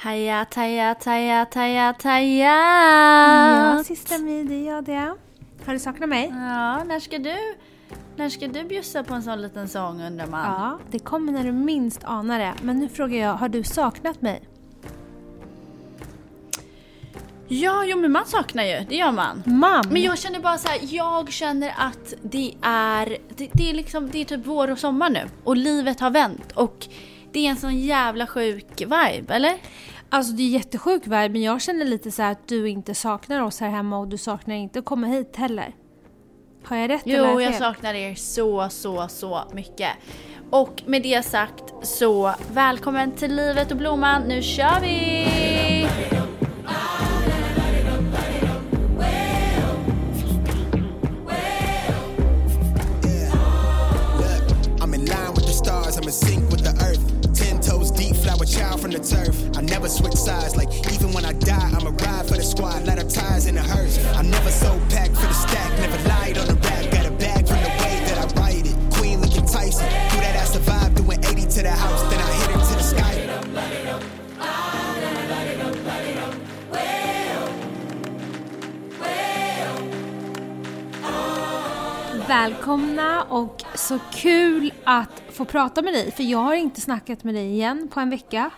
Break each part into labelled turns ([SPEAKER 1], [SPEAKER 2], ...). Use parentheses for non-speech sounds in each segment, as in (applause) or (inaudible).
[SPEAKER 1] Hayat, hayat, hayat, hayat, hayat.
[SPEAKER 2] Ja, sista Mi, det är jag det. Har du saknat mig?
[SPEAKER 1] Ja, när ska du, när ska du bjussa på en sån liten sång undrar man?
[SPEAKER 2] Ja, det kommer när du minst anar det. Men nu frågar jag, har du saknat mig?
[SPEAKER 1] Ja, jo men man saknar ju, det gör man.
[SPEAKER 2] Man!
[SPEAKER 1] Men jag känner bara så här, jag känner att det är, det, det är liksom, det är typ vår och sommar nu. Och livet har vänt och det är en sån jävla sjuk vibe, eller?
[SPEAKER 2] Alltså det är jättesjuk vibe, men jag känner lite så här att du inte saknar oss här hemma och du saknar inte att komma hit heller. Har jag rätt eller har
[SPEAKER 1] Jo,
[SPEAKER 2] jag
[SPEAKER 1] saknar er så, så, så mycket. Och med det sagt så välkommen till Livet och Blomman, nu kör vi!
[SPEAKER 3] I'm in sync with the earth. Toes child from the turf. I never switch sides, like even when I die, I'm a ride for the squad, lot of ties in the hearse. I never so packed for the stack, never lied on the rap, got a bag from the way that I write it. Queen looking Tyson, do that ass survive, doing 80 to the house, then I hit it to the sky.
[SPEAKER 2] Välkomna och så kul att få prata med dig. För jag har inte snackat med dig igen på en vecka.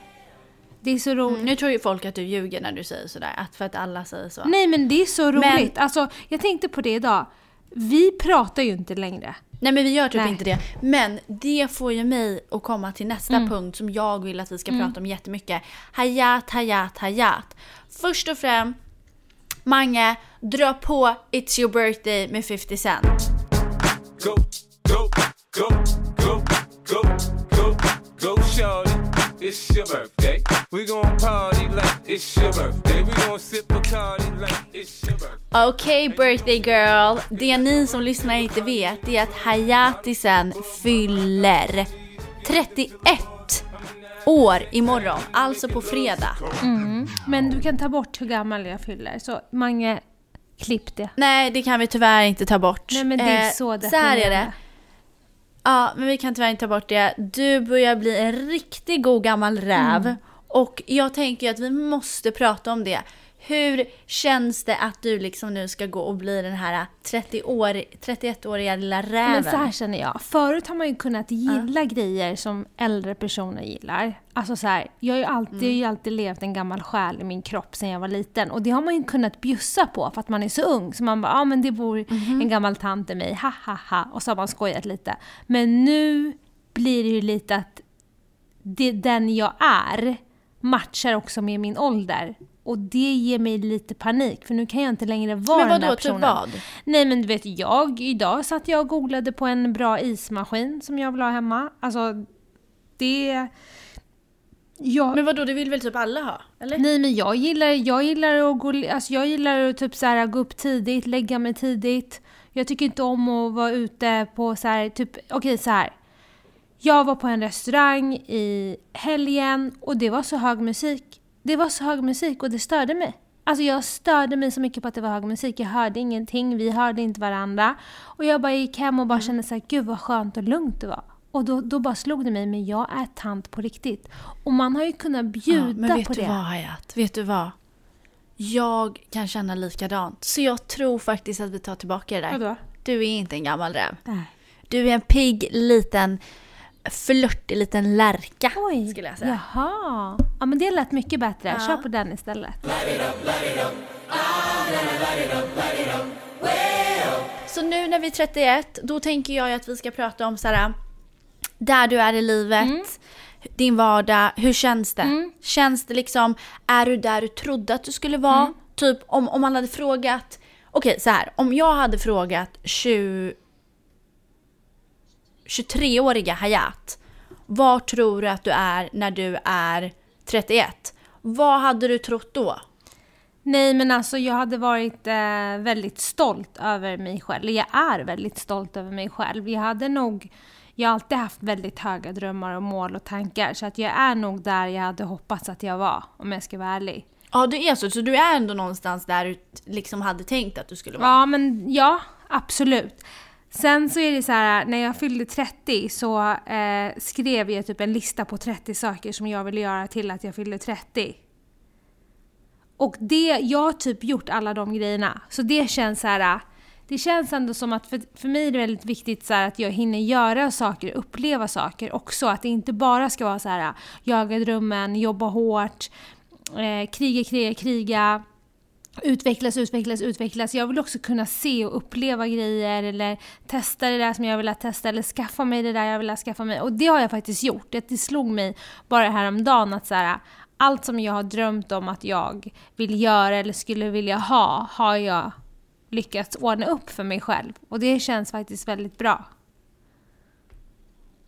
[SPEAKER 2] Det är så roligt.
[SPEAKER 1] Nu tror ju folk att du ljuger när du säger sådär, att för att alla säger så.
[SPEAKER 2] Nej men det är så
[SPEAKER 1] Men-
[SPEAKER 2] roligt. Alltså, jag tänkte på det idag. Vi pratar ju inte längre.
[SPEAKER 1] Nej men vi gör typ
[SPEAKER 2] Nej.
[SPEAKER 1] inte det. Men det får ju mig att komma till nästa punkt som jag vill att vi ska prata om jättemycket. Hayat, hayat, hayat. Först och främst, Mange, dra på It's your birthday med 50 Cent.
[SPEAKER 4] Go, go, go, go, go, go, go, shorty. It's your birthday. We gon' party like it's your birthday. We gon' sip Bacardi like it's your birthday.
[SPEAKER 1] Okej birthday girl, det ni som lyssnar inte vet är att Hayatisen fyller 31 år imorgon, alltså på fredag.
[SPEAKER 2] Men du kan ta bort hur gammal jag fyller. Så Mange, klipp det.
[SPEAKER 1] Nej, det kan vi tyvärr inte ta bort.
[SPEAKER 2] Nej men det är
[SPEAKER 1] Eh,
[SPEAKER 2] så
[SPEAKER 1] Så här är det. Ja, men vi kan tyvärr inte ta bort det. Du börjar bli en riktigt god gammal räv.
[SPEAKER 2] Mm.
[SPEAKER 1] Och jag tänker att vi måste prata om det. Hur känns det att du liksom nu ska gå och bli den här 30 år, 31-åriga lilla räven?
[SPEAKER 2] Men så här känner jag. Förut har man ju kunnat gilla grejer som äldre personer gillar. Alltså så här, jag har ju alltid, jag har ju alltid levt en gammal själ i min kropp sedan jag var liten. Och det har man ju kunnat bjussa på för att man är så ung. Så man bara, ja ah, men det bor en gammal tant i mig, ha ha ha. Och så har man skojat lite. Men nu blir det ju lite att det, den jag är matchar också med min ålder. Och det ger mig lite panik, för nu kan jag inte längre vara
[SPEAKER 1] Men
[SPEAKER 2] den där
[SPEAKER 1] typ
[SPEAKER 2] personen.
[SPEAKER 1] vad?
[SPEAKER 2] Nej men du vet, jag, idag satt jag och googlade på en bra ismaskin som jag vill ha hemma. Alltså, det... Jag,
[SPEAKER 1] Men vadå, det vill väl typ alla ha? Eller?
[SPEAKER 2] Nej men jag gillar, jag gillar att gå, alltså jag gillar att typ så här, gå upp tidigt, lägga mig tidigt. Jag tycker inte om att vara ute på så här, typ, okej så här. Jag var på en restaurang i helgen och det var så hög musik. Det var så hög musik och det störde mig. Alltså jag störde mig så mycket på att det var hög musik. Jag hörde ingenting, vi hörde inte varandra. Och jag bara gick hem och bara kände så här, gud vad skönt och lugnt det var. Och då, då bara slog det mig, men jag är tant på riktigt. Och man har ju kunnat bjuda
[SPEAKER 1] Ja, men vet
[SPEAKER 2] på
[SPEAKER 1] du
[SPEAKER 2] det.
[SPEAKER 1] vad Hayat? Vet du vad? Jag kan känna likadant. Så jag tror faktiskt att vi tar tillbaka det där.
[SPEAKER 2] Vadå?
[SPEAKER 1] Du är inte en gammal räv.
[SPEAKER 2] Nej.
[SPEAKER 1] Du är en pigg, liten, flörtig liten lärka.
[SPEAKER 2] Oj,
[SPEAKER 1] Skulle jag säga.
[SPEAKER 2] jaha. Ja men det lät mycket bättre.
[SPEAKER 1] Ja.
[SPEAKER 2] Kör på den istället.
[SPEAKER 1] Så nu när vi är 31, då tänker jag att vi ska prata om så här, där du är i livet,
[SPEAKER 2] Mm.
[SPEAKER 1] din vardag, hur känns det? Känns det liksom, är du där du trodde att du skulle vara?
[SPEAKER 2] Mm.
[SPEAKER 1] Typ om, om man hade frågat, okej så här, om jag hade frågat 20, 23-åriga Hayat, var tror du att du är när du är 31? Vad hade du trott då?
[SPEAKER 2] Nej men alltså jag hade varit eh, väldigt stolt över mig själv. Jag är väldigt stolt över mig själv. Jag hade nog... Jag har alltid haft väldigt höga drömmar och mål och tankar. Så att jag är nog där jag hade hoppats att jag var, om jag ska vara ärlig.
[SPEAKER 1] Ja, du är så. Så du är ändå någonstans där du liksom hade tänkt att du skulle vara.
[SPEAKER 2] Ja, men ja, absolut. Sen så är det så här, när jag fyllde 30 så eh, skrev jag typ en lista på 30 saker som jag ville göra till att jag fyllde 30. Och det, jag har typ gjort alla de grejerna. Så det känns så här. Det känns ändå som att för, för mig är det väldigt viktigt så här, att jag hinner göra saker, uppleva saker också. Att det inte bara ska vara så här jaga drömmen, jobba hårt, eh, kriga, kriga, kriga utvecklas, utvecklas, utvecklas. Jag vill också kunna se och uppleva grejer eller testa det där som jag vill testa eller skaffa mig det där jag vill skaffa mig. Och det har jag faktiskt gjort. Det slog mig bara häromdagen att så här, allt som jag har drömt om att jag vill göra eller skulle vilja ha, har jag lyckats ordna upp för mig själv. Och det känns faktiskt väldigt bra.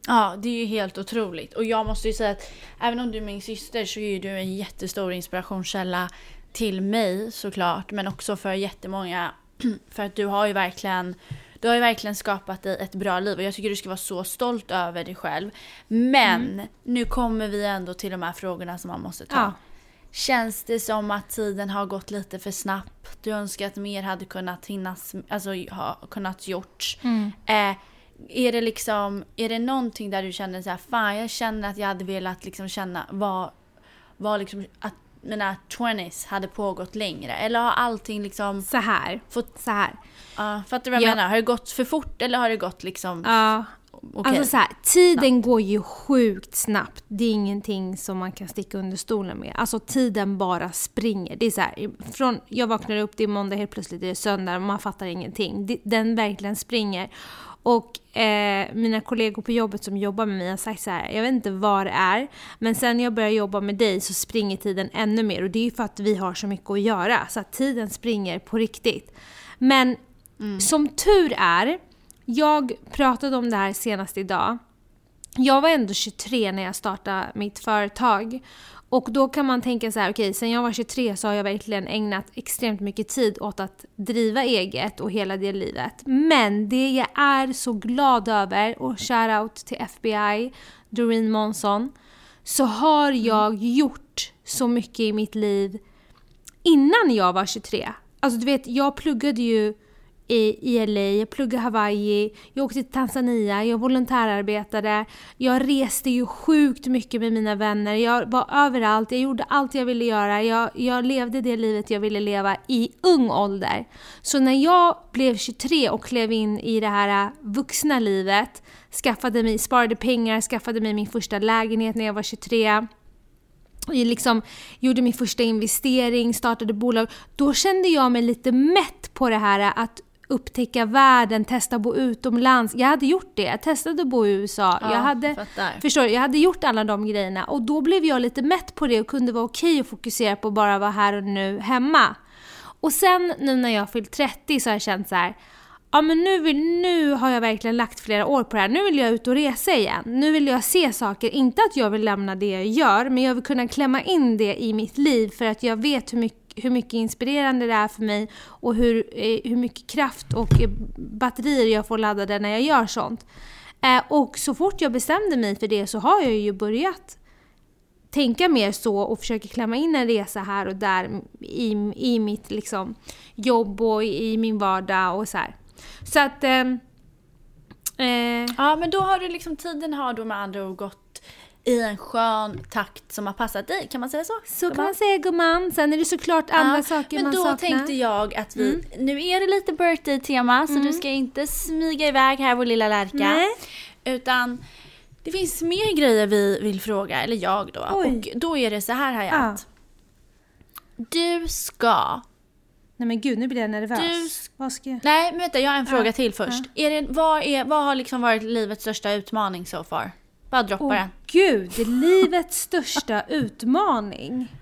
[SPEAKER 1] Ja, det är ju helt otroligt. Och jag måste ju säga att även om du är min syster så är ju du en jättestor inspirationskälla till mig såklart, men också för jättemånga. (clears throat) För att du har ju verkligen du har ju verkligen skapat dig ett bra liv och jag tycker du ska vara så stolt över dig själv. Men mm. nu kommer vi ändå till de här frågorna som man måste ta. Ja. Känns det som att tiden har gått lite för snabbt? Du önskar att mer hade kunnat hinnas, alltså ha kunnat gjorts. Mm. Eh, är det liksom, är det någonting där du känner så här, fan jag känner att jag hade velat liksom känna, var, var liksom, att mina 20s hade pågått längre? Eller har allting liksom...
[SPEAKER 2] Så här. Fått, så här.
[SPEAKER 1] Uh, fattar du vad jag ja. menar? Har det gått för fort eller har det gått liksom...
[SPEAKER 2] Ja. Okay. Alltså så här, tiden snabbt. går ju sjukt snabbt. Det är ingenting som man kan sticka under stolen med. Alltså tiden bara springer. Det är så här, från jag vaknar upp, det är måndag, helt plötsligt det är söndag, man fattar ingenting. Den verkligen springer. Och eh, mina kollegor på jobbet som jobbar med mig har sagt så här, jag vet inte vad det är, men sen jag börjar jobba med dig så springer tiden ännu mer och det är ju för att vi har så mycket att göra, så att tiden springer på riktigt. Men mm. som tur är, jag pratade om det här senast idag, jag var ändå 23 när jag startade mitt företag och då kan man tänka så här, okej, okay, sen jag var 23 så har jag verkligen ägnat extremt mycket tid åt att driva eget och hela det livet. Men det jag är så glad över, och shoutout till FBI, Doreen Månsson, så har jag gjort så mycket i mitt liv innan jag var 23. Alltså du vet, jag pluggade ju i, i LA, jag pluggade Hawaii, jag åkte till Tanzania, jag volontärarbetade, jag reste ju sjukt mycket med mina vänner, jag var överallt, jag gjorde allt jag ville göra, jag, jag levde det livet jag ville leva i ung ålder. Så när jag blev 23 och klev in i det här vuxna livet, skaffade mig, sparade pengar, skaffade mig min första lägenhet när jag var 23, jag liksom gjorde min första investering, startade bolag. Då kände jag mig lite mätt på det här att upptäcka världen, testa att bo utomlands. Jag hade gjort det. Jag testade att bo i USA. Ja, jag, hade, förstår, jag hade gjort alla de grejerna och då blev jag lite mätt på det och kunde vara okej att fokusera på att bara vara här och nu hemma. Och sen nu när jag fyllt 30 så har jag känt så här, ja men nu, vill, nu har jag verkligen lagt flera år på det här. Nu vill jag ut och resa igen. Nu vill jag se saker. Inte att jag vill lämna det jag gör, men jag vill kunna klämma in det i mitt liv för att jag vet hur mycket hur mycket inspirerande det är för mig och hur, eh, hur mycket kraft och eh, batterier jag får laddade när jag gör sånt. Eh, och så fort jag bestämde mig för det så har jag ju börjat tänka mer så och försöka klämma in en resa här och där i, i mitt liksom, jobb och i min vardag och så här. Så att... Ehm,
[SPEAKER 1] eh, ja men då har du liksom, tiden har då med andra ord gått i en skön takt som har passat dig. Kan man säga så?
[SPEAKER 2] Så kan man säga gumman. Sen är det såklart andra ja, saker man saknar.
[SPEAKER 1] Men då tänkte jag att vi, mm. nu är det lite birthday-tema så mm. du ska inte smyga iväg här vår lilla lärka. Nej. Utan det finns mer grejer vi vill fråga, eller jag då. Oj. Och då är det så här Hayat. Ja. Du ska
[SPEAKER 2] Nej men gud, nu blir jag nervös. Du... Ska jag...
[SPEAKER 1] Nej men vänta, jag har en fråga till först. Är det, vad, är, vad har liksom varit livets största utmaning so far? Bara droppa oh, den.
[SPEAKER 2] gud, livets största (laughs) utmaning.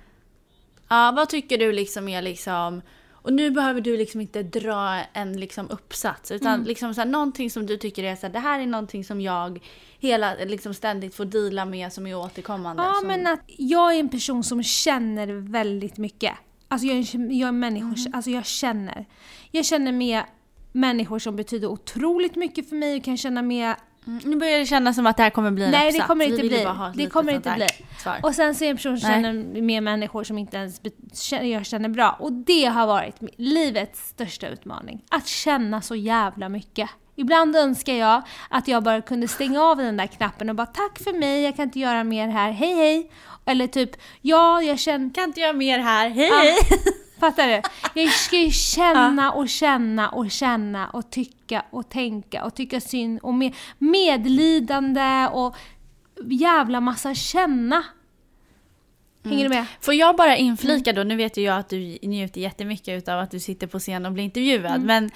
[SPEAKER 1] Ja, vad tycker du liksom är liksom... Och nu behöver du liksom inte dra en liksom uppsats utan mm. liksom så här, någonting som du tycker är så här, det här är någonting som jag hela, liksom ständigt får dela med som är återkommande.
[SPEAKER 2] Ja
[SPEAKER 1] som...
[SPEAKER 2] men att jag är en person som känner väldigt mycket. Alltså jag är, jag är människor, mm. alltså jag känner. Jag känner med människor som betyder otroligt mycket för mig och kan känna med
[SPEAKER 1] nu börjar det kännas som att det här kommer bli en
[SPEAKER 2] Nej, det kommer inte bli. Det kommer inte bli. Svar. Och sen så är jag en person som känner med människor som inte ens jag känner bra. Och det har varit livets största utmaning. Att känna så jävla mycket. Ibland önskar jag att jag bara kunde stänga av den där knappen och bara tack för mig, jag kan inte göra mer här, hej hej. Eller typ, ja jag känner...
[SPEAKER 1] Kan inte göra mer här, hej
[SPEAKER 2] Ja. (laughs) Fattar du? Jag ska ju känna och känna och känna och tycka och tänka och tycka synd och med, medlidande och jävla massa känna. Hänger du med?
[SPEAKER 1] Får jag bara inflika då, nu vet ju jag att du njuter jättemycket utav att du sitter på scen och blir intervjuad,
[SPEAKER 2] Mm.
[SPEAKER 1] men,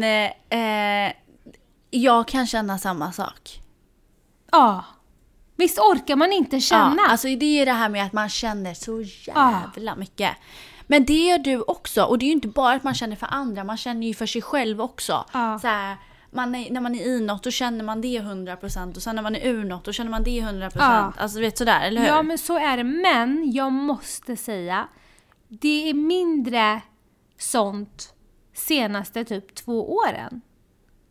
[SPEAKER 1] men eh, jag kan känna samma sak.
[SPEAKER 2] Ja. Visst orkar man inte känna?
[SPEAKER 1] Ja, alltså det är det här med att man känner så jävla mycket. Men det gör du också, och det är ju inte bara att man känner för andra, man känner ju för sig själv också.
[SPEAKER 2] Ja.
[SPEAKER 1] Så här, man är, när man är i något då känner man det 100% och sen när man är ur något då känner man det 100%.
[SPEAKER 2] Ja.
[SPEAKER 1] Alltså du vet sådär, eller hur?
[SPEAKER 2] Ja men så är det. Men jag måste säga, det är mindre sånt senaste typ två åren.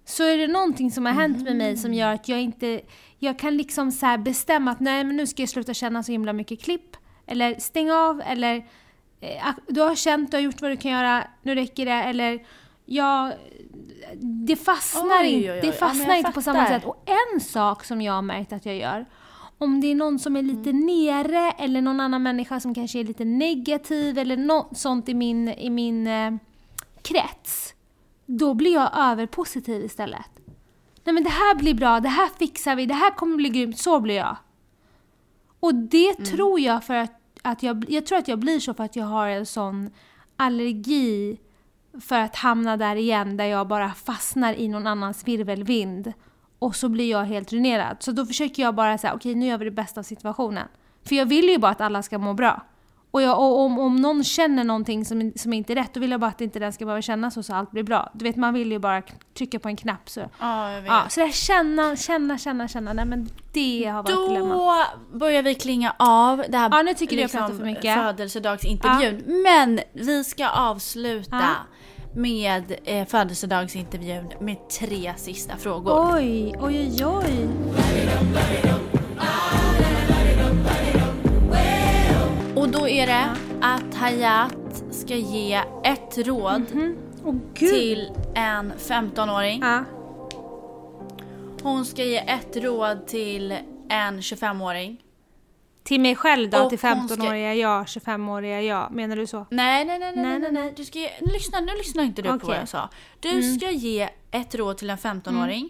[SPEAKER 2] Så är det någonting som har hänt med mig som gör att jag inte, jag kan liksom så bestämma att nej men nu ska jag sluta känna så himla mycket klipp. Eller stänga av eller du har känt, du har gjort vad du kan göra, nu räcker det. Eller ja, det fastnar,
[SPEAKER 1] Oj,
[SPEAKER 2] inte,
[SPEAKER 1] oj, oj.
[SPEAKER 2] det
[SPEAKER 1] Ja,
[SPEAKER 2] fastnar
[SPEAKER 1] jag
[SPEAKER 2] inte på samma sätt. Och en sak som jag har märkt att jag gör, om det är någon som är lite nere eller någon annan människa som kanske är lite negativ eller något sånt i min, i min eh, krets, då blir jag överpositiv istället. Nej men det här blir bra, det här fixar vi, det här kommer bli grymt, så blir jag. Och det tror jag för att, att jag, jag tror att jag blir så för att jag har en sån allergi för att hamna där igen där jag bara fastnar i någon annans virvelvind. Och så blir jag helt ruinerad. Så då försöker jag bara säga, okej nu gör vi det bästa av situationen. För jag vill ju bara att alla ska må bra. Och, jag, och om, om någon känner någonting som, som inte är rätt, då vill jag bara att inte den ska behöva känna så, så allt blir bra. Du vet, man vill ju bara trycka på en knapp så.
[SPEAKER 1] Ja, jag vet.
[SPEAKER 2] Ja, så det här känna, känna, känna, känna. Nej men det har varit ett dilemma.
[SPEAKER 1] Då börjar vi klinga av det här liksom
[SPEAKER 2] Ja, nu tycker du jag för mycket.
[SPEAKER 1] födelsedagsintervjun. Men vi ska avsluta
[SPEAKER 2] Ja.
[SPEAKER 1] med eh, födelsedagsintervjun med tre sista frågor.
[SPEAKER 2] Oj, oj, oj, oj.
[SPEAKER 1] Och då är det att Hayat ska ge ett råd
[SPEAKER 2] Åh gud.
[SPEAKER 1] till en 15-åring.
[SPEAKER 2] Ja.
[SPEAKER 1] Hon ska ge ett råd till en 25-åring.
[SPEAKER 2] Till mig själv då,
[SPEAKER 1] Och
[SPEAKER 2] till
[SPEAKER 1] hon ska-
[SPEAKER 2] 15-åriga jag, 25-åriga jag. Menar du så?
[SPEAKER 1] Nej, nej, nej, nej,
[SPEAKER 2] Nej,
[SPEAKER 1] nej, nej. Du ska ge, lyssna, nu lyssnar inte du på
[SPEAKER 2] Okej.
[SPEAKER 1] vad jag sa. Du ska ge ett råd till en 15-åring,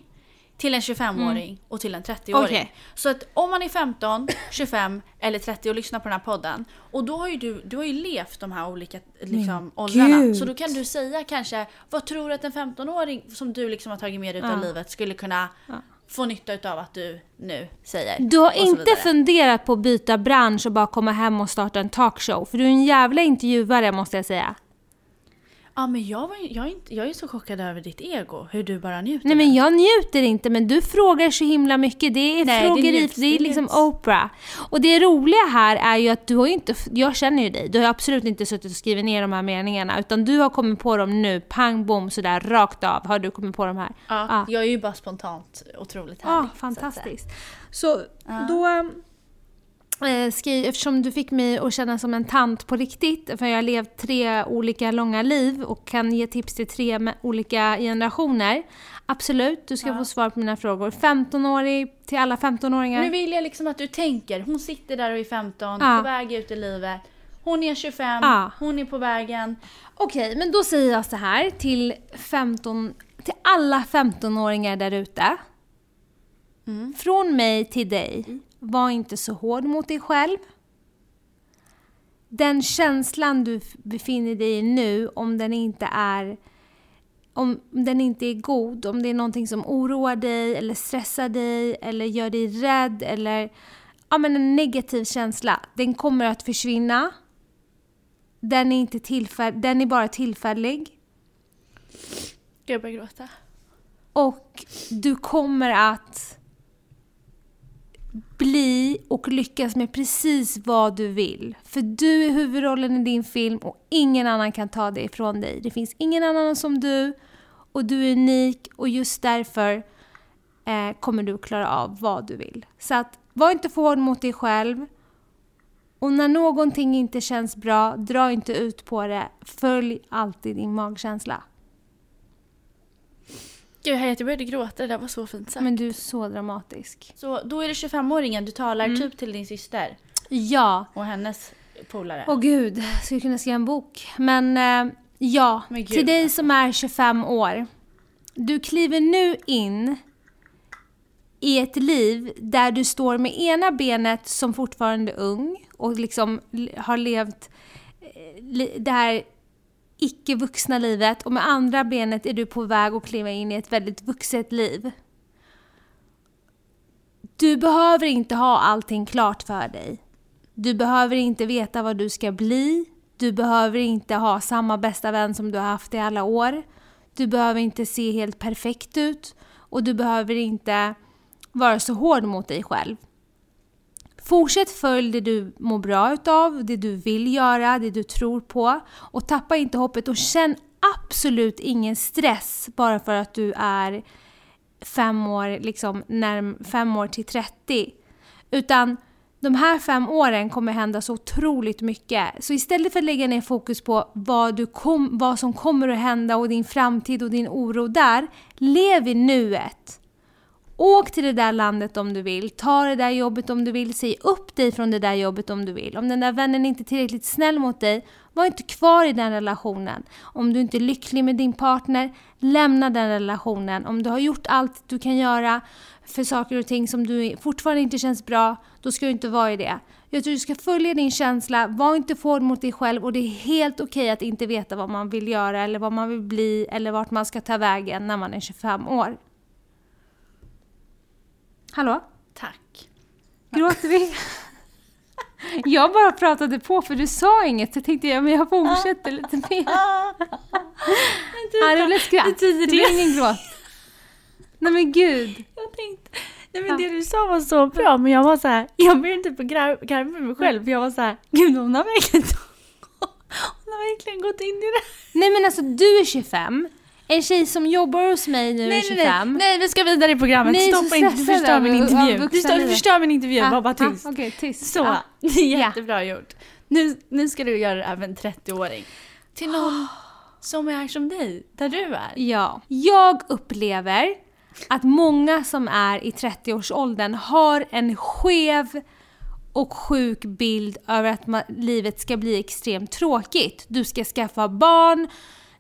[SPEAKER 1] till en 25-åring och till en 30-åring.
[SPEAKER 2] Okej.
[SPEAKER 1] Så att om man är 15, 25 (clears throat) eller 30 och lyssnar på den här podden och då har ju du, du har ju levt de här olika liksom, åldrarna.
[SPEAKER 2] gud.
[SPEAKER 1] Så då kan du säga kanske, vad tror du att en 15-åring som du liksom har tagit med dig utav
[SPEAKER 2] Ja.
[SPEAKER 1] livet skulle kunna få nytta utav att du nu säger?
[SPEAKER 2] Du har inte
[SPEAKER 1] vidare.
[SPEAKER 2] funderat på att byta bransch och bara komma hem och starta en talkshow? För du är en jävla intervjuare måste jag säga.
[SPEAKER 1] Ja men jag, var, jag, är inte, jag är så chockad över ditt ego, hur du bara njuter.
[SPEAKER 2] Nej men jag njuter inte men du frågar så himla mycket. Det är
[SPEAKER 1] Nej, det
[SPEAKER 2] frågeri,
[SPEAKER 1] njuts,
[SPEAKER 2] det är
[SPEAKER 1] det
[SPEAKER 2] liksom. Oprah. Och det roliga här är ju att du har inte, jag känner ju dig, du har absolut inte suttit och skrivit ner de här meningarna utan du har kommit på dem nu, pang bom sådär rakt av har du kommit på de här.
[SPEAKER 1] Ja,
[SPEAKER 2] Ja.
[SPEAKER 1] Jag är ju bara spontant otroligt
[SPEAKER 2] Ja,
[SPEAKER 1] härlig. så säga.
[SPEAKER 2] fantastiskt. Så då eh, ska jag, eftersom du fick mig att känna som en tant på riktigt, för jag har levt tre olika långa liv och kan ge tips till tre olika generationer. Absolut, du ska få svar på mina frågor. 15-årig till alla 15-åringar.
[SPEAKER 1] Nu vill jag liksom att du tänker, hon sitter där och är 15,
[SPEAKER 2] Ja.
[SPEAKER 1] på väg ut i livet. Hon är 25,
[SPEAKER 2] Ja.
[SPEAKER 1] hon är på vägen.
[SPEAKER 2] Okej, men då säger jag så här till 15, till alla 15-åringar där ute. Från mig till dig, var inte så hård mot dig själv. Den känslan du befinner dig i nu, om den inte är om den inte är god, om det är någonting som oroar dig eller stressar dig eller gör dig rädd eller ja, men en negativ känsla, den kommer att försvinna. Den är, inte tillfäll- den är bara tillfällig.
[SPEAKER 1] Jag börjar gråta.
[SPEAKER 2] Och du kommer att bli och lyckas med precis vad du vill. För du är huvudrollen i din film och ingen annan kan ta det ifrån dig. Det finns ingen annan som du och du är unik och just därför eh, kommer du klara av vad du vill. Så att var inte för hård mot dig själv. Och när någonting inte känns bra, dra inte ut på det. Följ alltid din magkänsla.
[SPEAKER 1] Gud, jag började gråta, det där var så fint sagt.
[SPEAKER 2] Men du är så dramatisk.
[SPEAKER 1] Så då är det 25-åringen du talar
[SPEAKER 2] Mm.
[SPEAKER 1] typ till din syster.
[SPEAKER 2] Ja.
[SPEAKER 1] och hennes polare.
[SPEAKER 2] Åh gud, skulle kunna skriva en bok. Men eh, ja,
[SPEAKER 1] Men
[SPEAKER 2] till dig som är 25 år. Du kliver nu in i ett liv där du står med ena benet som fortfarande ung och liksom har levt eh, det här icke-vuxna livet och med andra benet är du på väg att kliva in i ett väldigt vuxet liv. Du behöver inte ha allting klart för dig. Du behöver inte veta vad du ska bli. Du behöver inte ha samma bästa vän som du har haft i alla år. Du behöver inte se helt perfekt ut. Och du behöver inte vara så hård mot dig själv. Fortsätt följ det du mår bra utav, det du vill göra, det du tror på. Och tappa inte hoppet och känn absolut ingen stress bara för att du är fem år, liksom, närm- fem år till 30. Utan de här fem åren kommer hända så otroligt mycket. Så istället för att lägga ner fokus på vad, du kom, vad som kommer att hända och din framtid och din oro där, lev i nuet. Åk till det där landet om du vill, ta det där jobbet om du vill, säg upp dig från det där jobbet om du vill. Om den där vännen inte är tillräckligt snäll mot dig, var inte kvar i den relationen. Om du inte är lycklig med din partner, lämna den relationen. Om du har gjort allt du kan göra för saker och ting som du fortfarande inte känns bra, då ska du inte vara i det. Jag tror du ska följa din känsla, var inte för hård mot dig själv och det är helt okej att inte veta vad man vill göra eller vad man vill bli eller vart man ska ta vägen när man är 25 år. Hallå?
[SPEAKER 1] Tack.
[SPEAKER 2] Gråter vi? (laughs) Jag bara pratade på för du sa inget så tänkte jag men jag fortsätter lite mer. (laughs) Det blev skratt.
[SPEAKER 1] Betyder
[SPEAKER 2] Det
[SPEAKER 1] det?
[SPEAKER 2] ingen gråt. Nej men gud.
[SPEAKER 1] Jag tänkte, nej men det du sa var så bra men jag var så här, jag började typ garva med mig själv för jag var så här, gud hon har verkligen, (laughs) hon har verkligen gått in i det.
[SPEAKER 2] Nej men alltså du är 25. En tjej som jobbar hos mig nu är
[SPEAKER 1] Nej,
[SPEAKER 2] 25.
[SPEAKER 1] nej, nej, nej, vi ska vidare i programmet.
[SPEAKER 2] Är så
[SPEAKER 1] Stoppa inte, du förstör min intervju. Du, stör, du förstör min intervju,
[SPEAKER 2] Ah,
[SPEAKER 1] var bara tyst.
[SPEAKER 2] ah, Okej, tyst.
[SPEAKER 1] Så,
[SPEAKER 2] Ah. (laughs)
[SPEAKER 1] är jättebra gjort. Nu, nu ska du göra det även 30-åring. Till någon som är som dig, där du är.
[SPEAKER 2] Ja. Jag upplever att många som är i 30-årsåldern har en skev och sjuk bild över att livet ska bli extremt tråkigt. Du ska skaffa barn,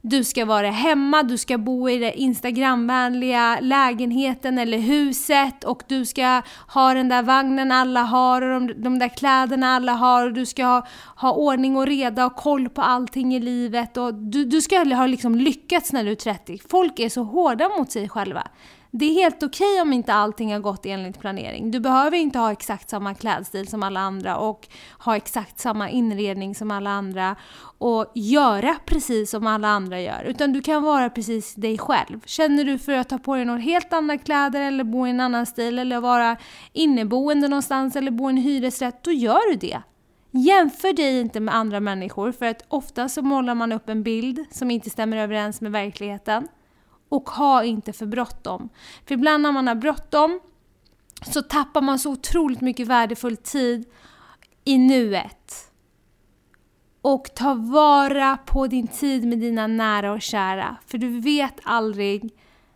[SPEAKER 2] du ska vara hemma, du ska bo i den instagramvänliga lägenheten eller huset och du ska ha den där vagnen alla har och de, de där kläderna alla har och du ska ha, ha ordning och reda och koll på allting i livet och du, du ska ha liksom lyckats när du är 30. Folk är så hårda mot sig själva. Det är helt okej om inte allting har gått enligt planering. Du behöver inte ha exakt samma klädstil som alla andra och ha exakt samma inredning som alla andra och göra precis som alla andra gör. Utan du kan vara precis dig själv. Känner du för att ta på dig några helt andra kläder eller bo i en annan stil eller vara inneboende någonstans eller bo i en hyresrätt, då gör du det. Jämför dig inte med andra människor för att ofta så målar man upp en bild som inte stämmer överens med verkligheten. Och ha inte för bråttom. För ibland när man har bråttom så tappar man så otroligt mycket värdefull tid i nuet. Och ta vara på din tid med dina nära och kära. För du vet aldrig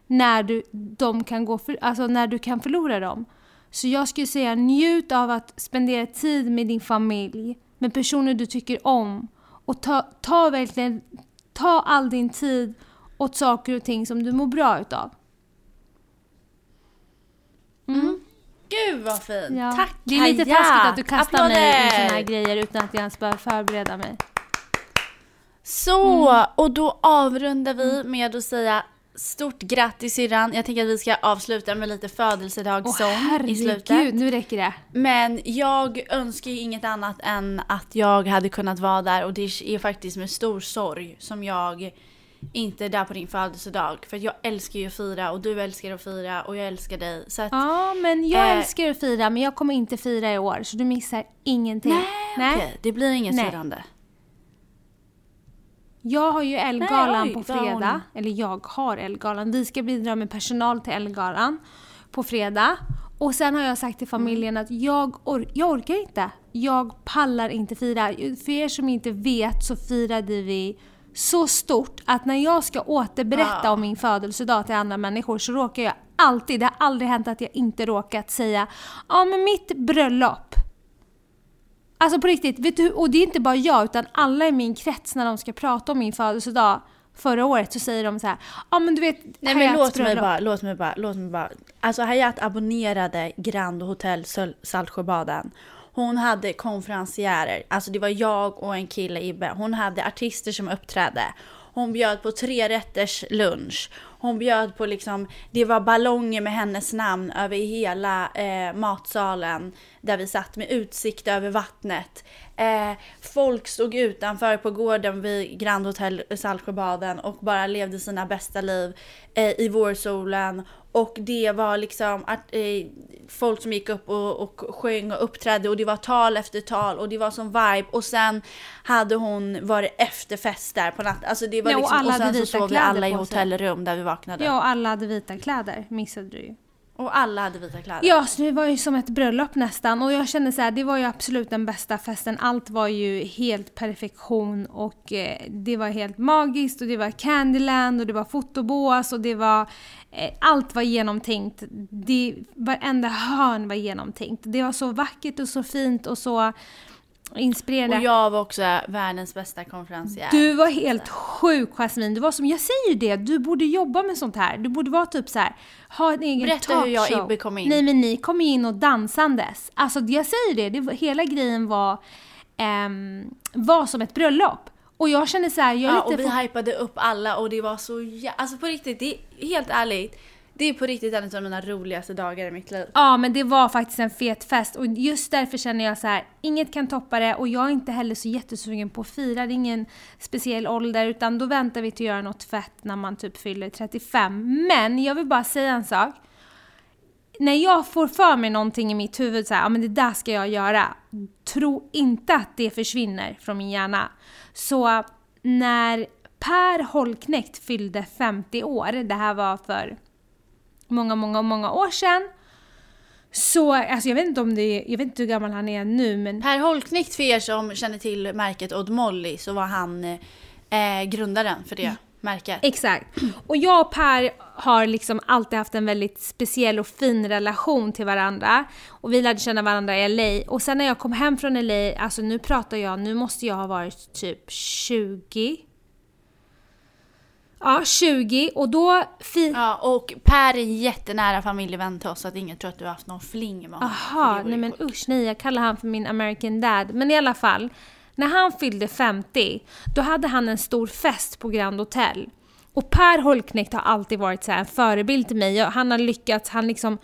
[SPEAKER 2] när du, de kan gå för, alltså när du kan förlora dem. Så jag skulle säga njut av att spendera tid med din familj, med personer du tycker om. Och ta, ta verkligen, ta all din tid åt saker och ting som du mår bra utav.
[SPEAKER 1] Gud vad fint.
[SPEAKER 2] Ja.
[SPEAKER 1] Tack
[SPEAKER 2] Det är lite taskigt att du kastar mig i
[SPEAKER 1] Applåder.
[SPEAKER 2] såna här grejer utan att jag ens behöver förbereda mig.
[SPEAKER 1] Så,
[SPEAKER 2] Mm.
[SPEAKER 1] och då avrundar vi med att säga stort grattis syrran. Jag tänker att vi ska avsluta med lite födelsedagssång i slutet.
[SPEAKER 2] herregud, nu räcker det.
[SPEAKER 1] Men jag önskar ju inget annat än att jag hade kunnat vara där och det är faktiskt med stor sorg som jag inte är där på din födelsedag. För jag älskar ju att fira och du älskar att fira och jag älskar dig. Så att,
[SPEAKER 2] Ja, men jag
[SPEAKER 1] Eh.
[SPEAKER 2] älskar att fira men jag kommer inte fira i år så du missar ingenting.
[SPEAKER 1] nej, okej, det blir inget
[SPEAKER 2] Nej.
[SPEAKER 1] firande.
[SPEAKER 2] Jag har ju
[SPEAKER 1] Nej,
[SPEAKER 2] Elgalan
[SPEAKER 1] oj,
[SPEAKER 2] på
[SPEAKER 1] vad hon-
[SPEAKER 2] fredag. Eller jag har Elgalan. Vi ska bidra med personal till Elgalan på fredag. Och sen har jag sagt till familjen att jag, or- jag orkar inte. Jag pallar inte fira. För er som inte vet så firade vi så stort att när jag ska återberätta
[SPEAKER 1] Ja.
[SPEAKER 2] om min födelsedag till andra människor så råkar jag alltid, det har aldrig hänt att jag inte råkat säga ja men mitt bröllop Alltså på riktigt, vet du, och det är inte bara jag utan alla i min krets när de ska prata om min födelsedag förra året så säger de så här, ja ah, men du vet
[SPEAKER 1] Nej men låt mig
[SPEAKER 2] bröllop."
[SPEAKER 1] bara, låt mig bara, låt mig bara. Alltså Hayat abonnerade Grand Hotel Saltsjöbaden. Hon hade konferenciärer, alltså det var jag och en kille Ibbe. Hon hade artister som uppträdde. Hon bjöd på tre rätters lunch. Hon bjöd på liksom, det var ballonger med hennes namn över hela eh, matsalen där vi satt med utsikt över vattnet. Eh, folk stod utanför på gården vid Grand Hotel Saltsjöbaden och bara levde sina bästa liv eh, i vårsolen. Och det var liksom att, eh, folk som gick upp och, och sjöng och uppträdde och det var tal efter tal och det var som vibe. Och sen hade hon varit efterfest där på natten. Alltså det var
[SPEAKER 2] Ja, och
[SPEAKER 1] liksom,
[SPEAKER 2] alla
[SPEAKER 1] och sen så sov vi alla i hotellrum där vi vaknade.
[SPEAKER 2] Ja, och alla hade vita kläder, missade du ju.
[SPEAKER 1] Och alla hade vita kläder.
[SPEAKER 2] Ja, så det var ju som ett bröllop nästan. Och jag kände så här, det var ju absolut den bästa festen. Allt var ju helt perfektion och eh, det var helt magiskt och det var Candyland och det var fotobås och det var... Eh, allt var genomtänkt. Det, varenda hörn var genomtänkt. Det var så vackert och så fint och så inspirerande.
[SPEAKER 1] Och jag var också världens bästa konferencier.
[SPEAKER 2] Du var helt sjuk Jasmine. Du var som, jag säger ju det, du borde jobba med sånt här. Du borde vara typ så här, ha en egen
[SPEAKER 1] Berätta hur jag och
[SPEAKER 2] talkshow.
[SPEAKER 1] Ibbe kom in.
[SPEAKER 2] Nej men ni kom ju in och dansandes. Alltså jag säger det, det hela grejen var, ehm, var som ett bröllop. Och jag känner så här, jag är
[SPEAKER 1] Ja,
[SPEAKER 2] lite...
[SPEAKER 1] och vi
[SPEAKER 2] för-
[SPEAKER 1] hypade upp alla och det var så jä- Alltså på riktigt, det är helt ärligt. Det är på riktigt en av mina roligaste dagar i mitt liv.
[SPEAKER 2] Ja men det var faktiskt en fet fest och just därför känner jag så här, inget kan toppa det och jag är inte heller så jättesugen på att fira, det är ingen speciell ålder utan då väntar vi till att göra något fett när man typ fyller 35. Men jag vill bara säga en sak. När jag får för mig någonting i mitt huvud så här, ja men det där ska jag göra. Tro inte att det försvinner från min hjärna. Så när Per Holknekt fyllde 50 år, det här var för många, många, många år sedan. Så, alltså jag vet inte om det är, jag vet inte hur gammal han är nu men
[SPEAKER 1] Per Holknekt, för er som känner till märket Odd Molly, så var han eh, grundaren för det märket.
[SPEAKER 2] Exakt. Och jag och Per har liksom alltid haft en väldigt speciell och fin relation till varandra. Och vi lärde känna varandra i LA. Och sen när jag kom hem från LA, alltså nu pratar jag, nu måste jag ha varit typ 20. Ja, 20 och då... Fi-
[SPEAKER 1] Ja, och Per är en jättenära familjevän till oss så att ingen tror att du har haft någon fling med honom. för det
[SPEAKER 2] Aha,
[SPEAKER 1] vore
[SPEAKER 2] nej men usch nej, jag kallar han för min American dad. Men i alla fall, när han fyllde 50, då hade han en stor fest på Grand Hotel. Och Per Holknekt har alltid varit så här en förebild till mig. Han har lyckats, han liksom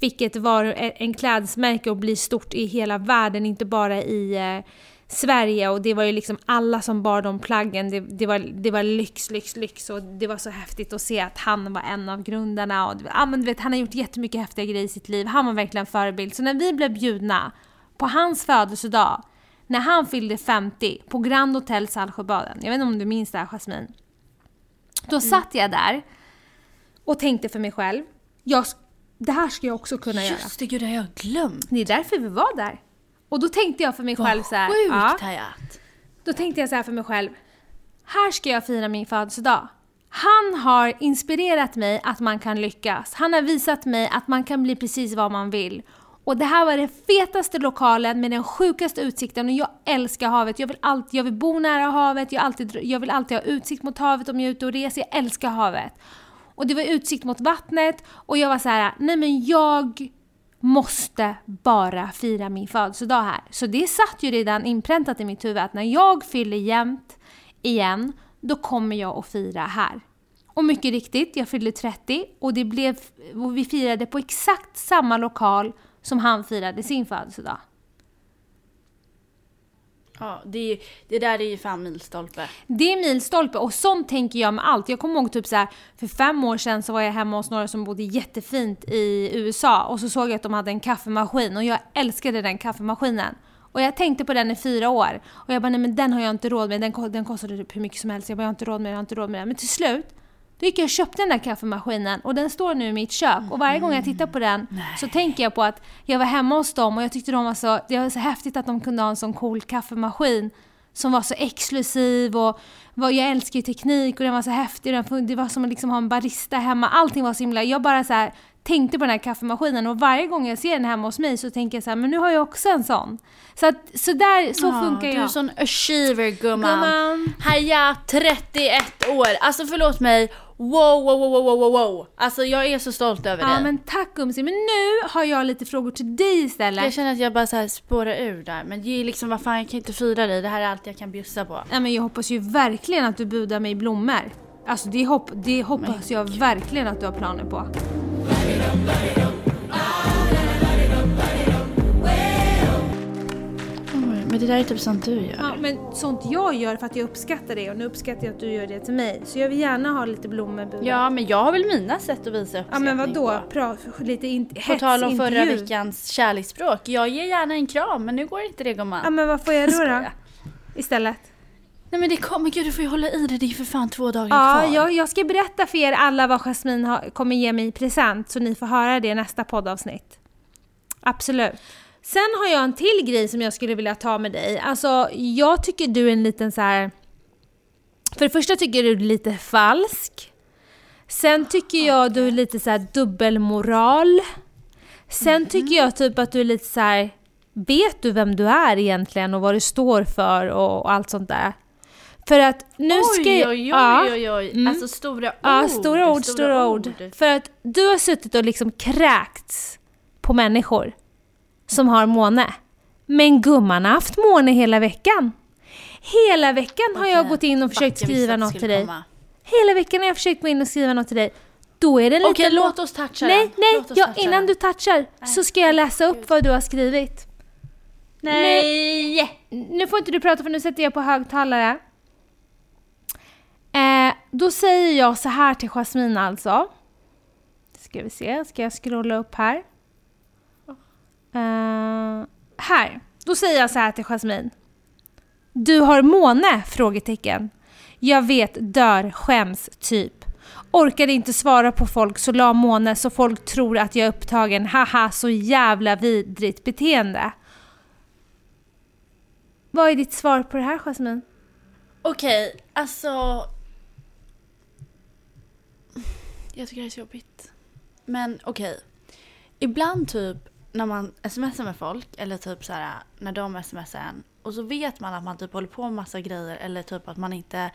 [SPEAKER 2] fick ett varu, en klädesmärke och bli stort i hela världen, inte bara i eh, Sverige. Och det var ju liksom alla som bar de plaggen. Det, det, var, det var lyx, lyx, lyx. Och det var så häftigt att se att han var en av grundarna. Och, ja, men du vet, han har gjort jättemycket häftiga grejer i sitt liv. Han var verkligen en förebild. Så när vi blev bjudna på hans födelsedag, när han fyllde 50 på Grand Hotel Saltsjöbaden. Jag vet inte om du minns det här Jasmine? Då satt jag där och tänkte för mig själv, jag, det här ska jag också kunna göra.
[SPEAKER 1] Just det, gud det har jag glömt.
[SPEAKER 2] Det är därför vi var där. Och då tänkte jag för mig själv så här,
[SPEAKER 1] Sjukt
[SPEAKER 2] ja, då tänkte jag så för mig själv. Här ska jag fira min födelsedag. Han har inspirerat mig att man kan lyckas. Han har visat mig att man kan bli precis vad man vill. Och det här var den fetaste lokalen med den sjukaste utsikten och jag älskar havet. Jag vill, alltid, jag vill bo nära havet, jag, alltid, jag vill alltid ha utsikt mot havet om jag är ute och reser. Jag älskar havet. Och det var utsikt mot vattnet och jag var så här: nej men jag måste bara fira min födelsedag här. Så det satt ju redan inpräntat i mitt huvud att när jag fyller jämnt igen, då kommer jag att fira här. Och mycket riktigt, jag fyllde 30 och, det blev, och vi firade på exakt samma lokal som han firade sin födelsedag.
[SPEAKER 1] Ja, det, är- det där är ju fan milstolpe.
[SPEAKER 2] Det är milstolpe och sånt tänker jag med allt. Jag kommer ihåg typ så här, för fem år sedan så var jag hemma hos några som bodde jättefint i USA och så såg jag att de hade en kaffemaskin och jag älskade den kaffemaskinen. Och jag tänkte på den i fyra år och jag bara nej men den har jag inte råd med, den, den kostade typ hur mycket som helst. Jag bara jag har inte råd med den, jag har inte råd med den. Men till slut då gick jag och köpte den där kaffemaskinen och den står nu i mitt kök och varje gång jag tittar på den så tänker jag på att jag var hemma hos dem och jag tyckte de var så, det var så häftigt att de kunde ha en sån cool kaffemaskin som var så exklusiv och vad, jag älskar ju teknik och den var så häftig. Den, det var som att liksom ha en barista hemma. Allting var så himla... Jag bara så här tänkte på den här kaffemaskinen och varje gång jag ser den hemma hos mig så tänker jag så här, men nu har jag också en sån. Så att, så där, så
[SPEAKER 1] Ja,
[SPEAKER 2] funkar
[SPEAKER 1] Du är
[SPEAKER 2] jag.
[SPEAKER 1] en sån achiever gumman.
[SPEAKER 2] Gumman.
[SPEAKER 1] Haja, 31 år. Alltså förlåt mig. Wow, wow, wow, wow, wow, wow. Alltså jag är så stolt över
[SPEAKER 2] Ja
[SPEAKER 1] dig.
[SPEAKER 2] men tack Umsi, men nu har jag lite frågor till dig istället.
[SPEAKER 1] Jag känner att jag bara så här spårar ur där. Men det är liksom, vad fan jag kan inte fira dig. Det här är allt jag kan bjussa på.
[SPEAKER 2] Ja, men jag hoppas ju verkligen att du budar mig blommor. Alltså det, hopp, det hoppas jag verkligen att du har planer på.
[SPEAKER 1] Men det där är typ sånt du gör.
[SPEAKER 2] Ja, men sånt jag gör för att jag uppskattar det och nu uppskattar jag att du gör det till mig. Så jag vill gärna ha lite blommor budade.
[SPEAKER 1] Ja, men jag har väl mina sätt att visa
[SPEAKER 2] Ja
[SPEAKER 1] uppskattning
[SPEAKER 2] men vadå? Pra, lite in,
[SPEAKER 1] På tal om förra veckans kärleksspråk. Jag ger gärna en kram, men nu går inte det gumman.
[SPEAKER 2] Ja men vad får jag då då? Istället?
[SPEAKER 1] Nej men det kommer, gud du får ju hålla i dig, det är för fan två dagar
[SPEAKER 2] Ja,
[SPEAKER 1] kvar.
[SPEAKER 2] jag, jag ska berätta för er alla vad Jasmine har, kommer ge mig i present så ni får höra det i nästa poddavsnitt. Absolut. Sen har jag en till grej som jag skulle vilja ta med dig. Alltså, jag tycker du är en liten så här. För det första tycker du är lite falsk. Sen tycker jag du är lite så här dubbelmoral. Sen tycker jag typ att du är lite så här. Vet du vem du är egentligen och vad du står för och, och allt sånt där? För att nu ska
[SPEAKER 1] Oj,
[SPEAKER 2] jag-
[SPEAKER 1] oj, oj,
[SPEAKER 2] ja.
[SPEAKER 1] oj, oj.
[SPEAKER 2] Mm.
[SPEAKER 1] Alltså stora ord.
[SPEAKER 2] Ja, stora ord, stora ord. För att du har suttit och liksom kräkts på människor som har måne. Men gumman har haft måne hela veckan. Hela veckan har jag gått in och försökt skriva något till dig. Hela veckan har jag försökt gå in och skriva något till dig. Då är det lite...
[SPEAKER 1] Okej,
[SPEAKER 2] lå-
[SPEAKER 1] låt oss toucha
[SPEAKER 2] Nej, nej, ja, innan du touchar så ska jag läsa upp vad du har skrivit.
[SPEAKER 1] Nej!
[SPEAKER 2] Nu får inte du prata för nu sätter jag på högtalare. Eh, då säger jag så här till Jasmine alltså. Ska vi se, ska jag scrolla upp här? Uh, här. Då säger jag så här till Jasmine. Du har måne? Frågetecken. Jag vet, dör, skäms, typ. Orkade inte svara på folk så la måne så folk tror att jag är upptagen. Haha, så jävla vidrigt beteende. Vad är ditt svar på det här Jasmine?
[SPEAKER 1] Okej, alltså... Jag tycker det är så jobbigt. Men okej. Ibland typ när man smsar med folk eller typ så här när de smsar en och så vet man att man typ håller på med massa grejer eller typ att man inte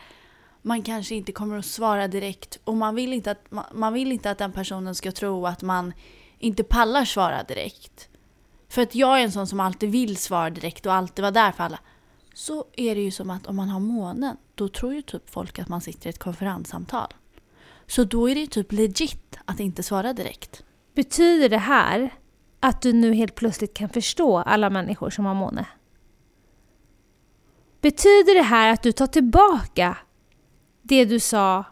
[SPEAKER 1] man kanske inte kommer att svara direkt och man vill inte att, man, man vill inte att den personen ska tro att man inte pallar svara direkt. För att jag är en sån som alltid vill svara direkt och alltid vara där för alla. Så är det ju som att om man har månen, då tror ju typ folk att man sitter i ett konferenssamtal. Så då är det ju typ legit att inte svara direkt.
[SPEAKER 2] Betyder det här att du nu helt plötsligt kan förstå alla människor som har måne? Betyder det här att du tar tillbaka det du sa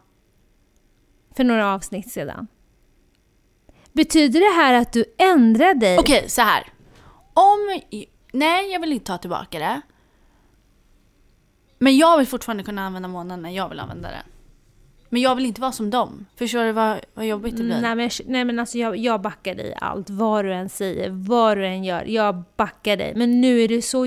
[SPEAKER 2] för några avsnitt sedan? Betyder det här att du ändrar dig?
[SPEAKER 1] Okej, så här. Om... Nej, jag vill inte ta tillbaka det. Men jag vill fortfarande kunna använda månen när jag vill använda den. Men jag vill inte vara som dem. Förstår du vad, vad jobbigt det blir?
[SPEAKER 2] Nej men, nej men alltså jag, jag backar dig i allt, vad du än säger, vad du än gör. Jag backar dig. Men nu är du så,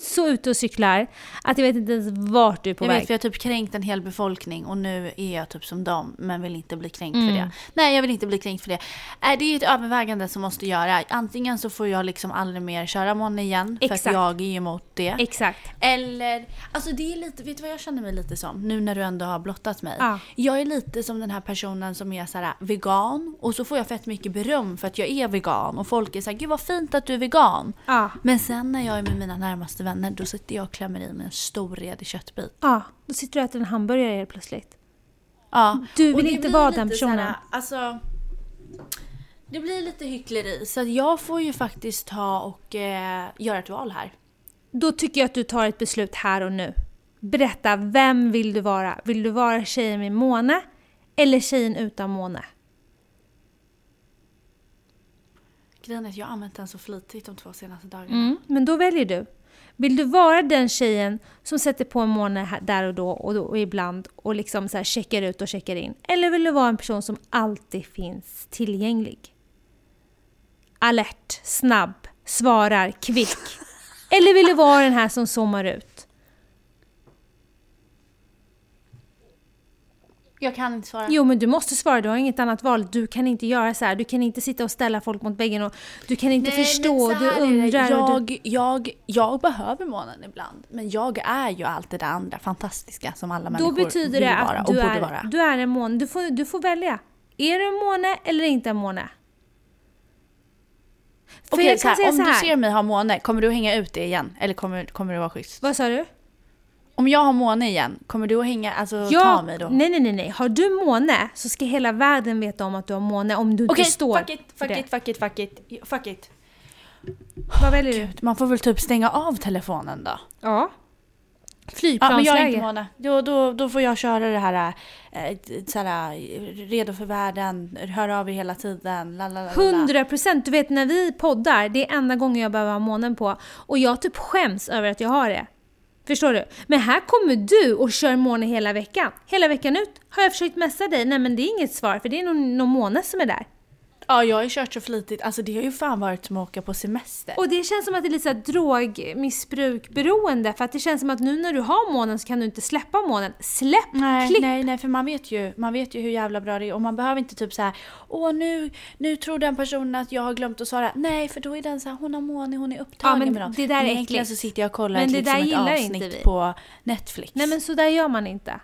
[SPEAKER 2] så ute och cyklar att jag vet inte ens vart du är på
[SPEAKER 1] jag
[SPEAKER 2] väg.
[SPEAKER 1] vet, för jag har typ kränkt en hel befolkning och nu är jag typ som dem, men vill inte bli kränkt
[SPEAKER 2] Mm.
[SPEAKER 1] för det. Nej, jag vill inte bli kränkt för det. Äh, det är ett övervägande som måste göra. Antingen så får jag liksom aldrig mer köra mån igen, för
[SPEAKER 2] Exakt.
[SPEAKER 1] att jag är ju emot det.
[SPEAKER 2] Exakt.
[SPEAKER 1] Eller, alltså det är lite, vet du vad jag känner mig lite som? Nu när du ändå har blottat mig.
[SPEAKER 2] Ja.
[SPEAKER 1] Jag är lite som den här personen som är så här vegan och så får jag fett mycket beröm för att jag är vegan och folk är så här, gud vad fint att du är vegan.
[SPEAKER 2] Ja.
[SPEAKER 1] Men sen när jag är med mina närmaste vänner då sitter jag och klämmer i mig en stor redig köttbit.
[SPEAKER 2] Ja, då sitter du och äter en hamburgare helt plötsligt.
[SPEAKER 1] Ja.
[SPEAKER 2] Du vill inte vara den
[SPEAKER 1] så här,
[SPEAKER 2] personen.
[SPEAKER 1] alltså, det blir lite hyckleri så att jag får ju faktiskt ta och eh, göra ett val här.
[SPEAKER 2] Då tycker jag att du tar ett beslut här och nu. Berätta, vem vill du vara? Vill du vara tjejen med måne eller tjejen utan måne?
[SPEAKER 1] Grejen är att jag har använt den så flitigt de två senaste dagarna.
[SPEAKER 2] Mm, men då väljer du. Vill du vara den tjejen som sätter på en måne där och då och, då, och ibland och liksom så här checkar ut och checkar in? Eller vill du vara en person som alltid finns tillgänglig? Alert, snabb, svarar, kvick. Eller vill du vara den här som zoomar ut?
[SPEAKER 1] Jag kan inte svara.
[SPEAKER 2] Jo men du måste svara, du har inget annat val. Du kan inte göra så här. du kan inte sitta och ställa folk mot väggen och du kan inte
[SPEAKER 1] Nej,
[SPEAKER 2] förstå, du undrar. och du...
[SPEAKER 1] Jag, jag, jag behöver månen ibland. Men jag är ju allt det där andra fantastiska som alla
[SPEAKER 2] Då
[SPEAKER 1] människor
[SPEAKER 2] betyder
[SPEAKER 1] vill
[SPEAKER 2] det
[SPEAKER 1] vara och
[SPEAKER 2] du
[SPEAKER 1] borde
[SPEAKER 2] är,
[SPEAKER 1] vara.
[SPEAKER 2] du är en måne. Du får, du får välja. Är du en måne eller inte en måne?
[SPEAKER 1] Okej,
[SPEAKER 2] jag säga
[SPEAKER 1] om du ser mig ha måne, kommer du hänga ut det igen? Eller kommer, kommer det vara schysst?
[SPEAKER 2] Vad sa du?
[SPEAKER 1] Om jag har måne igen, kommer du att hänga, alltså
[SPEAKER 2] Ja,
[SPEAKER 1] ta mig då?
[SPEAKER 2] Nej, nej, nej, nej. Har du måne så ska hela världen veta om att du har måne om du
[SPEAKER 1] Okej,
[SPEAKER 2] inte står
[SPEAKER 1] fuck it, fuck
[SPEAKER 2] det.
[SPEAKER 1] it, fuck it, fuck it, fuck it.
[SPEAKER 2] Vad väljer du?
[SPEAKER 1] Gud, man får väl typ stänga av telefonen då?
[SPEAKER 2] Ja.
[SPEAKER 1] Ja, men
[SPEAKER 2] Flygplansläge.
[SPEAKER 1] jag är inte måne. Då, då, då får jag köra det här, eh, så här redo för världen, hör av er hela tiden, la la la la, la.
[SPEAKER 2] 100 procent. Du vet när vi poddar, det är enda gången jag behöver ha månen på. Och jag typ skäms över att jag har det. Förstår du? Men här kommer du och kör måne hela veckan. Hela veckan ut har jag försökt messa dig. Nej men det är inget svar för det är någon, någon måne som är där.
[SPEAKER 1] Ja, jag har ju kört så flitigt. Alltså det har ju fan varit som att åka på semester.
[SPEAKER 2] Och det känns som att det är lite så här drogmissbrukberoende för att det känns som att nu när du har månen så kan du inte släppa månen. Släpp!
[SPEAKER 1] Nej,
[SPEAKER 2] klipp!
[SPEAKER 1] nej, nej, för man vet ju, man vet ju hur jävla bra det är och man behöver inte typ så här, åh nu, nu tror den personen att jag har glömt att svara. Nej, för då är den så här, hon har måne, hon är upptagen
[SPEAKER 2] Ja, men
[SPEAKER 1] med något.
[SPEAKER 2] det där är
[SPEAKER 1] Men Egentligen
[SPEAKER 2] äckligt.
[SPEAKER 1] så sitter jag och kollar
[SPEAKER 2] Men det
[SPEAKER 1] liksom
[SPEAKER 2] där
[SPEAKER 1] ett
[SPEAKER 2] inte
[SPEAKER 1] avsnitt
[SPEAKER 2] vi.
[SPEAKER 1] på Netflix.
[SPEAKER 2] Nej men så där gör man inte.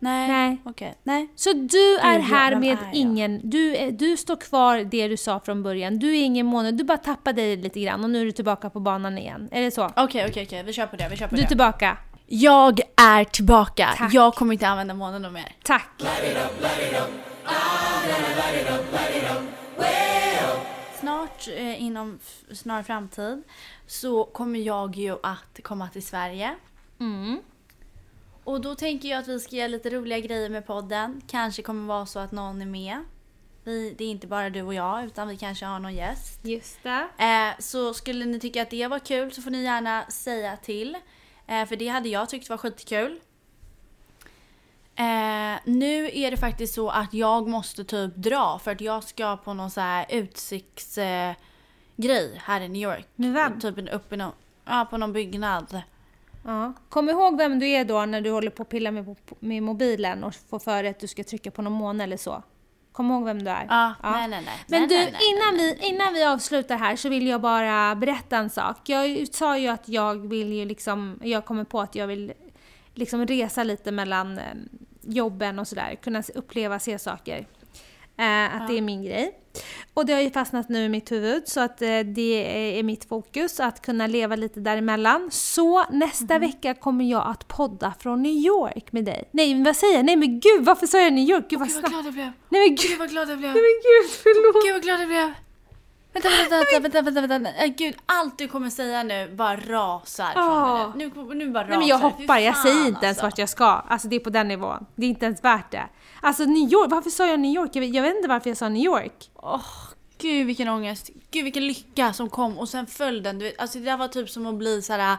[SPEAKER 1] Nej,
[SPEAKER 2] nej.
[SPEAKER 1] okej, nej.
[SPEAKER 2] Så du är
[SPEAKER 1] Gud,
[SPEAKER 2] här med
[SPEAKER 1] är
[SPEAKER 2] ingen, du, är- du står kvar det du sa från början. Du är ingen måne, du bara tappade dig lite grann och nu är du tillbaka på banan igen. Är det så?
[SPEAKER 1] Okej, okej, okej, vi kör på det, vi kör på
[SPEAKER 2] Du är
[SPEAKER 1] det.
[SPEAKER 2] tillbaka.
[SPEAKER 1] Jag är tillbaka.
[SPEAKER 2] Tack.
[SPEAKER 1] Jag kommer inte använda någon mer.
[SPEAKER 2] Tack.
[SPEAKER 1] Snart, eh, inom snar framtid, så kommer jag ju att komma till Sverige.
[SPEAKER 2] Mm.
[SPEAKER 1] Och då tänker jag att vi ska göra lite roliga grejer med podden. Kanske kommer vara så att någon är med. Vi, det är inte bara du och jag, utan vi kanske har någon gäst.
[SPEAKER 2] Just det.
[SPEAKER 1] Eh, så skulle ni tycka att det var kul så får ni gärna säga till. Eh, för det hade jag tyckt var skitkul. Eh, nu är det faktiskt så att jag måste typ dra för att jag ska på någon så här utsiktsgrej eh, här i New York.
[SPEAKER 2] Med vem?
[SPEAKER 1] Typ en- uppe i någon, ja, på någon byggnad.
[SPEAKER 2] Ja. Kom ihåg vem du är då när du håller på att pilla med, med mobilen och får för dig att du ska trycka på någon måne eller så. Kom ihåg vem du är.
[SPEAKER 1] Ja, nej, nej, nej.
[SPEAKER 2] Men du, innan, vi, innan vi avslutar här så vill jag bara berätta en sak. Jag sa ju att jag vill ju liksom, jag kommer på att jag vill liksom resa lite mellan eh, jobben och sådär, kunna uppleva, se saker. Eh, att det är min grej. Och det har ju fastnat nu i mitt huvud så att eh, det är mitt fokus att kunna leva lite däremellan. Så nästa
[SPEAKER 1] Mhm.
[SPEAKER 2] vecka kommer jag att podda från New York med dig. Nej men vad säger jag? Nej men gud varför sa jag New York? Gud vad
[SPEAKER 1] Gud vad glad jag blev.
[SPEAKER 2] Nej men gud,
[SPEAKER 1] Gud vad glad jag blev.
[SPEAKER 2] nej men gud förlåt.
[SPEAKER 1] Gud vad glad jag blev. Vänta, vänta, vänta, vänta, vänta, vänta. Äh, Gud, allt du kommer säga nu bara rasar från nu. Nu, bara rasar
[SPEAKER 2] Nej men jag hoppar, jag säger inte ens
[SPEAKER 1] alltså.
[SPEAKER 2] vart jag ska. Alltså det är på den nivån. Det är inte ens värt det. Alltså New York, varför sa jag New York? Jag vet, jag vet inte varför jag sa New York.
[SPEAKER 1] Åh, gud vilken ångest. Gud vilken lycka som kom och sen följden. Du vet, alltså det där var typ som att bli så här.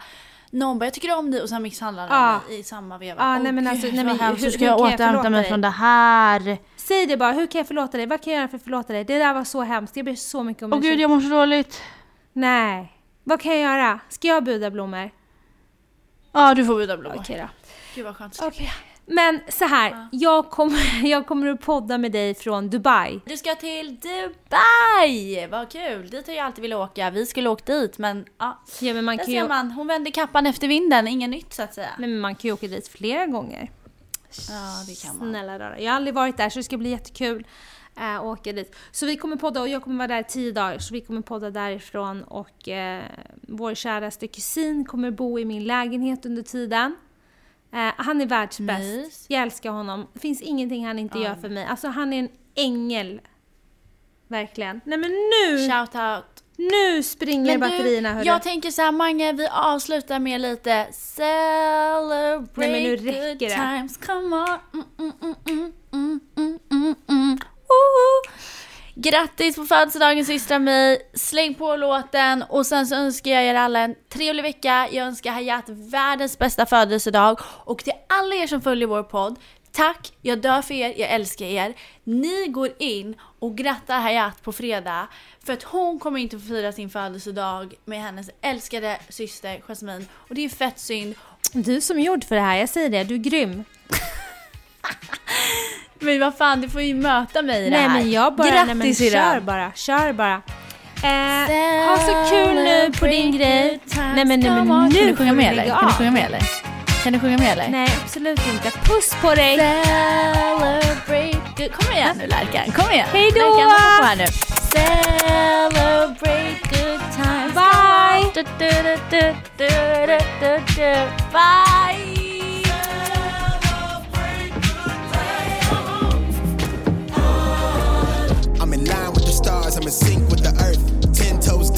[SPEAKER 1] Någon bara, jag tycker om dig och sen misshandlar den
[SPEAKER 2] Ja.
[SPEAKER 1] mig i samma veva.
[SPEAKER 2] Ja,
[SPEAKER 1] Åh,
[SPEAKER 2] nej, men alltså,
[SPEAKER 1] gud,
[SPEAKER 2] nej, men hur-
[SPEAKER 1] Hur ska
[SPEAKER 2] hur
[SPEAKER 1] jag återhämta mig från det här?
[SPEAKER 2] Säg det bara, hur kan jag förlåta dig? Vad kan jag göra för att förlåta dig? Det där var så hemskt, jag ber så mycket om
[SPEAKER 1] Åh
[SPEAKER 2] ursäkt.
[SPEAKER 1] gud, jag mår så dåligt.
[SPEAKER 2] Nej. Vad kan jag göra? Ska jag buda blommor?
[SPEAKER 1] Ja, du får buda blommor.
[SPEAKER 2] Okej då.
[SPEAKER 1] Gud vad skönt.
[SPEAKER 2] Okej. Men så här, jag, kommer, (laughs) jag kommer att podda med dig från Dubai.
[SPEAKER 1] Du ska till Dubai! Vad kul! Dit har jag alltid velat åka. Vi skulle åkt dit men ja.
[SPEAKER 2] Ja, men man
[SPEAKER 1] Där
[SPEAKER 2] kan,
[SPEAKER 1] ser
[SPEAKER 2] ju,
[SPEAKER 1] man, hon vände kappan efter vinden. Inget nytt så att säga.
[SPEAKER 2] nej, men man kan ju åka dit flera gånger.
[SPEAKER 1] Ja, det kan man.
[SPEAKER 2] Snälla rara. Jag har aldrig varit där så det ska bli jättekul eh, att åka dit. Så vi kommer podda och jag kommer vara där i tio dagar så vi kommer podda därifrån och eh, vår käraste kusin kommer bo i min lägenhet under tiden. Eh, han är världsbäst.
[SPEAKER 1] Mys.
[SPEAKER 2] Jag älskar honom. Det finns ingenting han inte gör för mig. Alltså han är en ängel. Verkligen. Nej men nu,
[SPEAKER 1] Shout out.
[SPEAKER 2] Nu springer batterierna hörru.
[SPEAKER 1] jag tänker så här Mange, vi avslutar med lite Celebrate
[SPEAKER 2] Nej, men nu räcker
[SPEAKER 1] good
[SPEAKER 2] det.
[SPEAKER 1] times, come on mm, mm, mm! Grattis på födelsedagen systrar mig, släng på låten och sen så önskar jag er alla en trevlig vecka. Jag önskar Hayat världens bästa födelsedag och till alla er som följer vår podd, tack, jag dör för er, jag älskar er. Ni går in och grattar Hayat på fredag för att hon kommer inte få fira sin födelsedag med hennes älskade syster Jasmine och det är fett synd.
[SPEAKER 2] Du som är gjord för det här, jag säger det. Du är grym. (laughs)
[SPEAKER 1] Men vad fan, du får ju möta mig i det
[SPEAKER 2] Nej
[SPEAKER 1] här.
[SPEAKER 2] men jag bara,
[SPEAKER 1] Grattis
[SPEAKER 2] nej men kör bara, kör bara. Eh, ha så kul nu på din grej. Nej men, nej, men nu
[SPEAKER 1] Kan du sjunga med eller? Kan du sjunga med eller? Kan du sjunga med eller?
[SPEAKER 2] Nej absolut inte. Puss på dig!
[SPEAKER 1] Celebrate good... Kom igen nu Lärkan, kom igen!
[SPEAKER 2] Hej då!
[SPEAKER 1] Lärkan, hoppa på här nu. Celebrate good times.
[SPEAKER 2] Bye!
[SPEAKER 1] Du, du, du, du, du, du, du, du. Bye!
[SPEAKER 3] I'm in line with the stars, I'm in sync with the earth.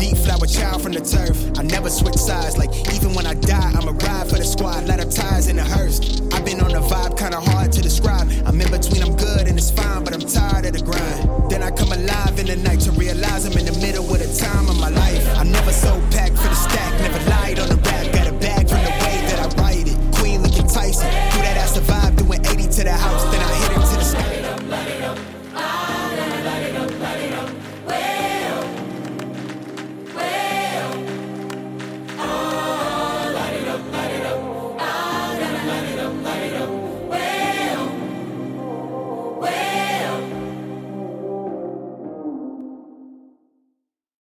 [SPEAKER 3] deep flower child from the turf. I never switch sides, like even when I die, I'ma ride for the squad, let her ties in the hearse. I've been on a vibe, kinda hard to describe. I'm in between, I'm good and it's fine, but I'm tired of the grind. Then I come alive in the night to realize I'm in the middle of a time of my life. I'm never so packed for the stack, never lied on the rap, got a bag from the way that I write it. Queen looking Tyson, through that ass survive, doing 80 to the house.